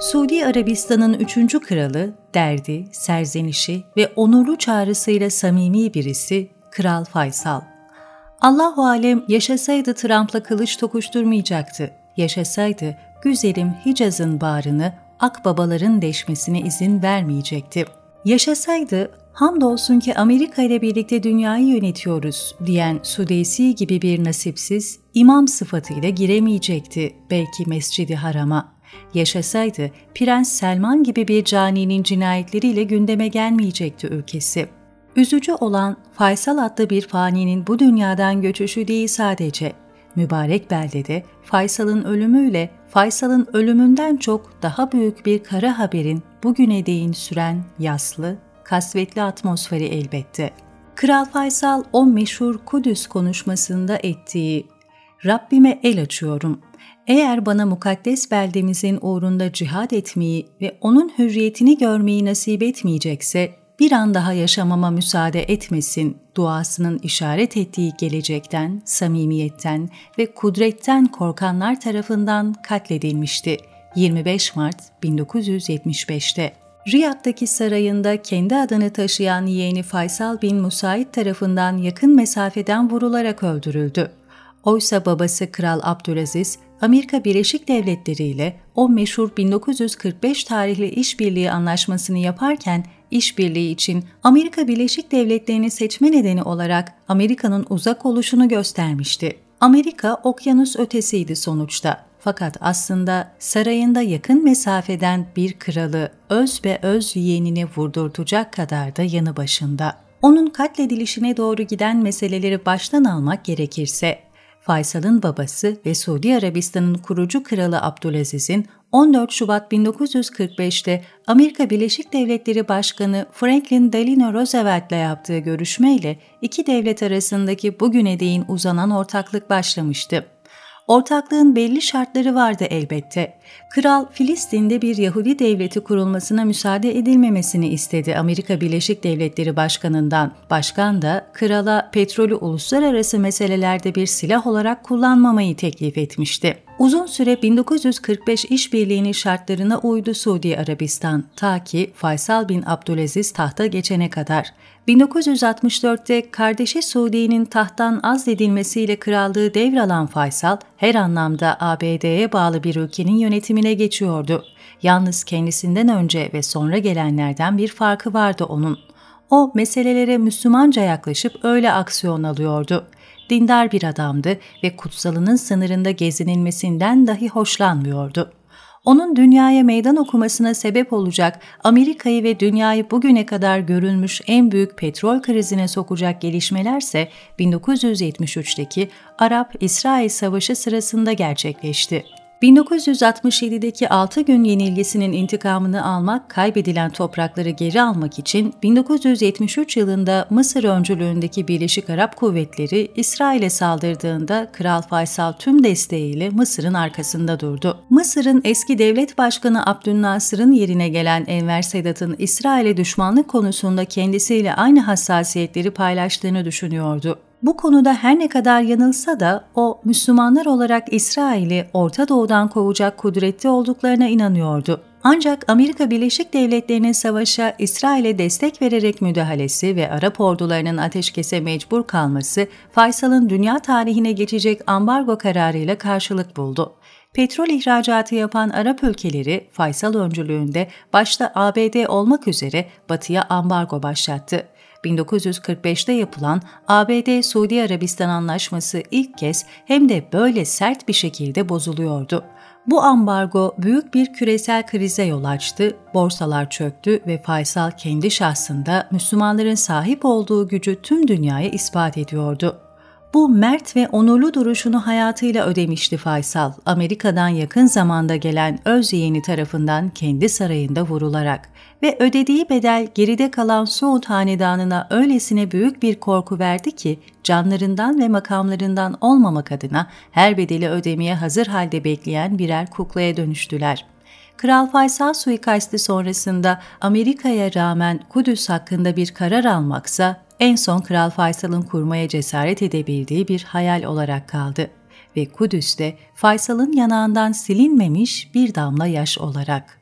Suudi Arabistan'ın üçüncü kralı, derdi, serzenişi ve onurlu çağrısıyla samimi birisi Kral Faysal. Allahu alem yaşasaydı Trump'la kılıç tokuşturmayacaktı. Yaşasaydı güzelim Hicaz'ın bağrını akbabaların deşmesine izin vermeyecekti. Yaşasaydı hamdolsun ki Amerika ile birlikte dünyayı yönetiyoruz diyen Sudeysi gibi bir nasipsiz imam sıfatıyla giremeyecekti belki Mescidi Haram'a. Yaşasaydı Prens Selman gibi bir caninin cinayetleriyle gündeme gelmeyecekti ülkesi. Üzücü olan Faysal adlı bir faninin bu dünyadan göçüşü değil sadece. Mübarek beldede Faysal'ın ölümüyle Faysal'ın ölümünden çok daha büyük bir kara haberin bugüne değin süren yaslı, kasvetli atmosferi elbette. Kral Faysal o meşhur Kudüs konuşmasında ettiği Rabbime el açıyorum. Eğer bana mukaddes beldemizin uğrunda cihad etmeyi ve onun hürriyetini görmeyi nasip etmeyecekse bir an daha yaşamama müsaade etmesin duasının işaret ettiği gelecekten, samimiyetten ve kudretten korkanlar tarafından katledilmişti 25 Mart 1975'te. Riyad'daki sarayında kendi adını taşıyan yeğeni Faysal bin Musaid tarafından yakın mesafeden vurularak öldürüldü. Oysa babası Kral Abdülaziz, Amerika Birleşik Devletleri ile o meşhur 1945 tarihli işbirliği anlaşmasını yaparken işbirliği için Amerika Birleşik Devletleri'ni seçme nedeni olarak Amerika'nın uzak oluşunu göstermişti. Amerika okyanus ötesiydi sonuçta. Fakat aslında sarayında yakın mesafeden bir kralı öz ve öz yeğenini vurdurtacak kadar da yanı başında. Onun katledilişine doğru giden meseleleri baştan almak gerekirse, Faysal'ın babası ve Suudi Arabistan'ın kurucu kralı Abdülaziz'in 14 Şubat 1945'te Amerika Birleşik Devletleri Başkanı Franklin Delano Roosevelt'le yaptığı görüşmeyle iki devlet arasındaki bugüne değin uzanan ortaklık başlamıştı. Ortaklığın belli şartları vardı elbette. Kral Filistin'de bir Yahudi devleti kurulmasına müsaade edilmemesini istedi Amerika Birleşik Devletleri Başkanı'ndan. Başkan da krala petrolü uluslararası meselelerde bir silah olarak kullanmamayı teklif etmişti. Uzun süre 1945 işbirliğinin şartlarına uydu Suudi Arabistan ta ki Faysal bin Abdülaziz tahta geçene kadar. 1964'te kardeşi Suudi'nin tahttan azledilmesiyle krallığı devralan Faysal, her anlamda ABD'ye bağlı bir ülkenin yönetimine geçiyordu. Yalnız kendisinden önce ve sonra gelenlerden bir farkı vardı onun. O meselelere Müslümanca yaklaşıp öyle aksiyon alıyordu. Dindar bir adamdı ve kutsalının sınırında gezinilmesinden dahi hoşlanmıyordu onun dünyaya meydan okumasına sebep olacak, Amerika'yı ve dünyayı bugüne kadar görülmüş en büyük petrol krizine sokacak gelişmelerse 1973'teki Arap-İsrail Savaşı sırasında gerçekleşti. 1967'deki 6 gün yenilgisinin intikamını almak, kaybedilen toprakları geri almak için 1973 yılında Mısır öncülüğündeki Birleşik Arap Kuvvetleri İsrail'e saldırdığında Kral Faysal tüm desteğiyle Mısır'ın arkasında durdu. Mısır'ın eski devlet başkanı Abdülnasır'ın yerine gelen Enver Sedat'ın İsrail'e düşmanlık konusunda kendisiyle aynı hassasiyetleri paylaştığını düşünüyordu. Bu konuda her ne kadar yanılsa da o Müslümanlar olarak İsrail'i Orta Doğu'dan kovacak kudretli olduklarına inanıyordu. Ancak Amerika Birleşik Devletleri'nin savaşa İsrail'e destek vererek müdahalesi ve Arap ordularının ateşkese mecbur kalması Faysal'ın dünya tarihine geçecek ambargo kararıyla karşılık buldu. Petrol ihracatı yapan Arap ülkeleri Faysal öncülüğünde başta ABD olmak üzere Batı'ya ambargo başlattı. 1945'te yapılan ABD-Suudi Arabistan Anlaşması ilk kez hem de böyle sert bir şekilde bozuluyordu. Bu ambargo büyük bir küresel krize yol açtı, borsalar çöktü ve Faysal kendi şahsında Müslümanların sahip olduğu gücü tüm dünyaya ispat ediyordu. Bu mert ve onurlu duruşunu hayatıyla ödemişti Faysal, Amerika'dan yakın zamanda gelen öz yeğeni tarafından kendi sarayında vurularak ve ödediği bedel geride kalan Suud hanedanına öylesine büyük bir korku verdi ki canlarından ve makamlarından olmamak adına her bedeli ödemeye hazır halde bekleyen birer kuklaya dönüştüler. Kral Faysal suikasti sonrasında Amerika'ya rağmen Kudüs hakkında bir karar almaksa en son Kral Faysal'ın kurmaya cesaret edebildiği bir hayal olarak kaldı ve Kudüs'te Faysal'ın yanağından silinmemiş bir damla yaş olarak.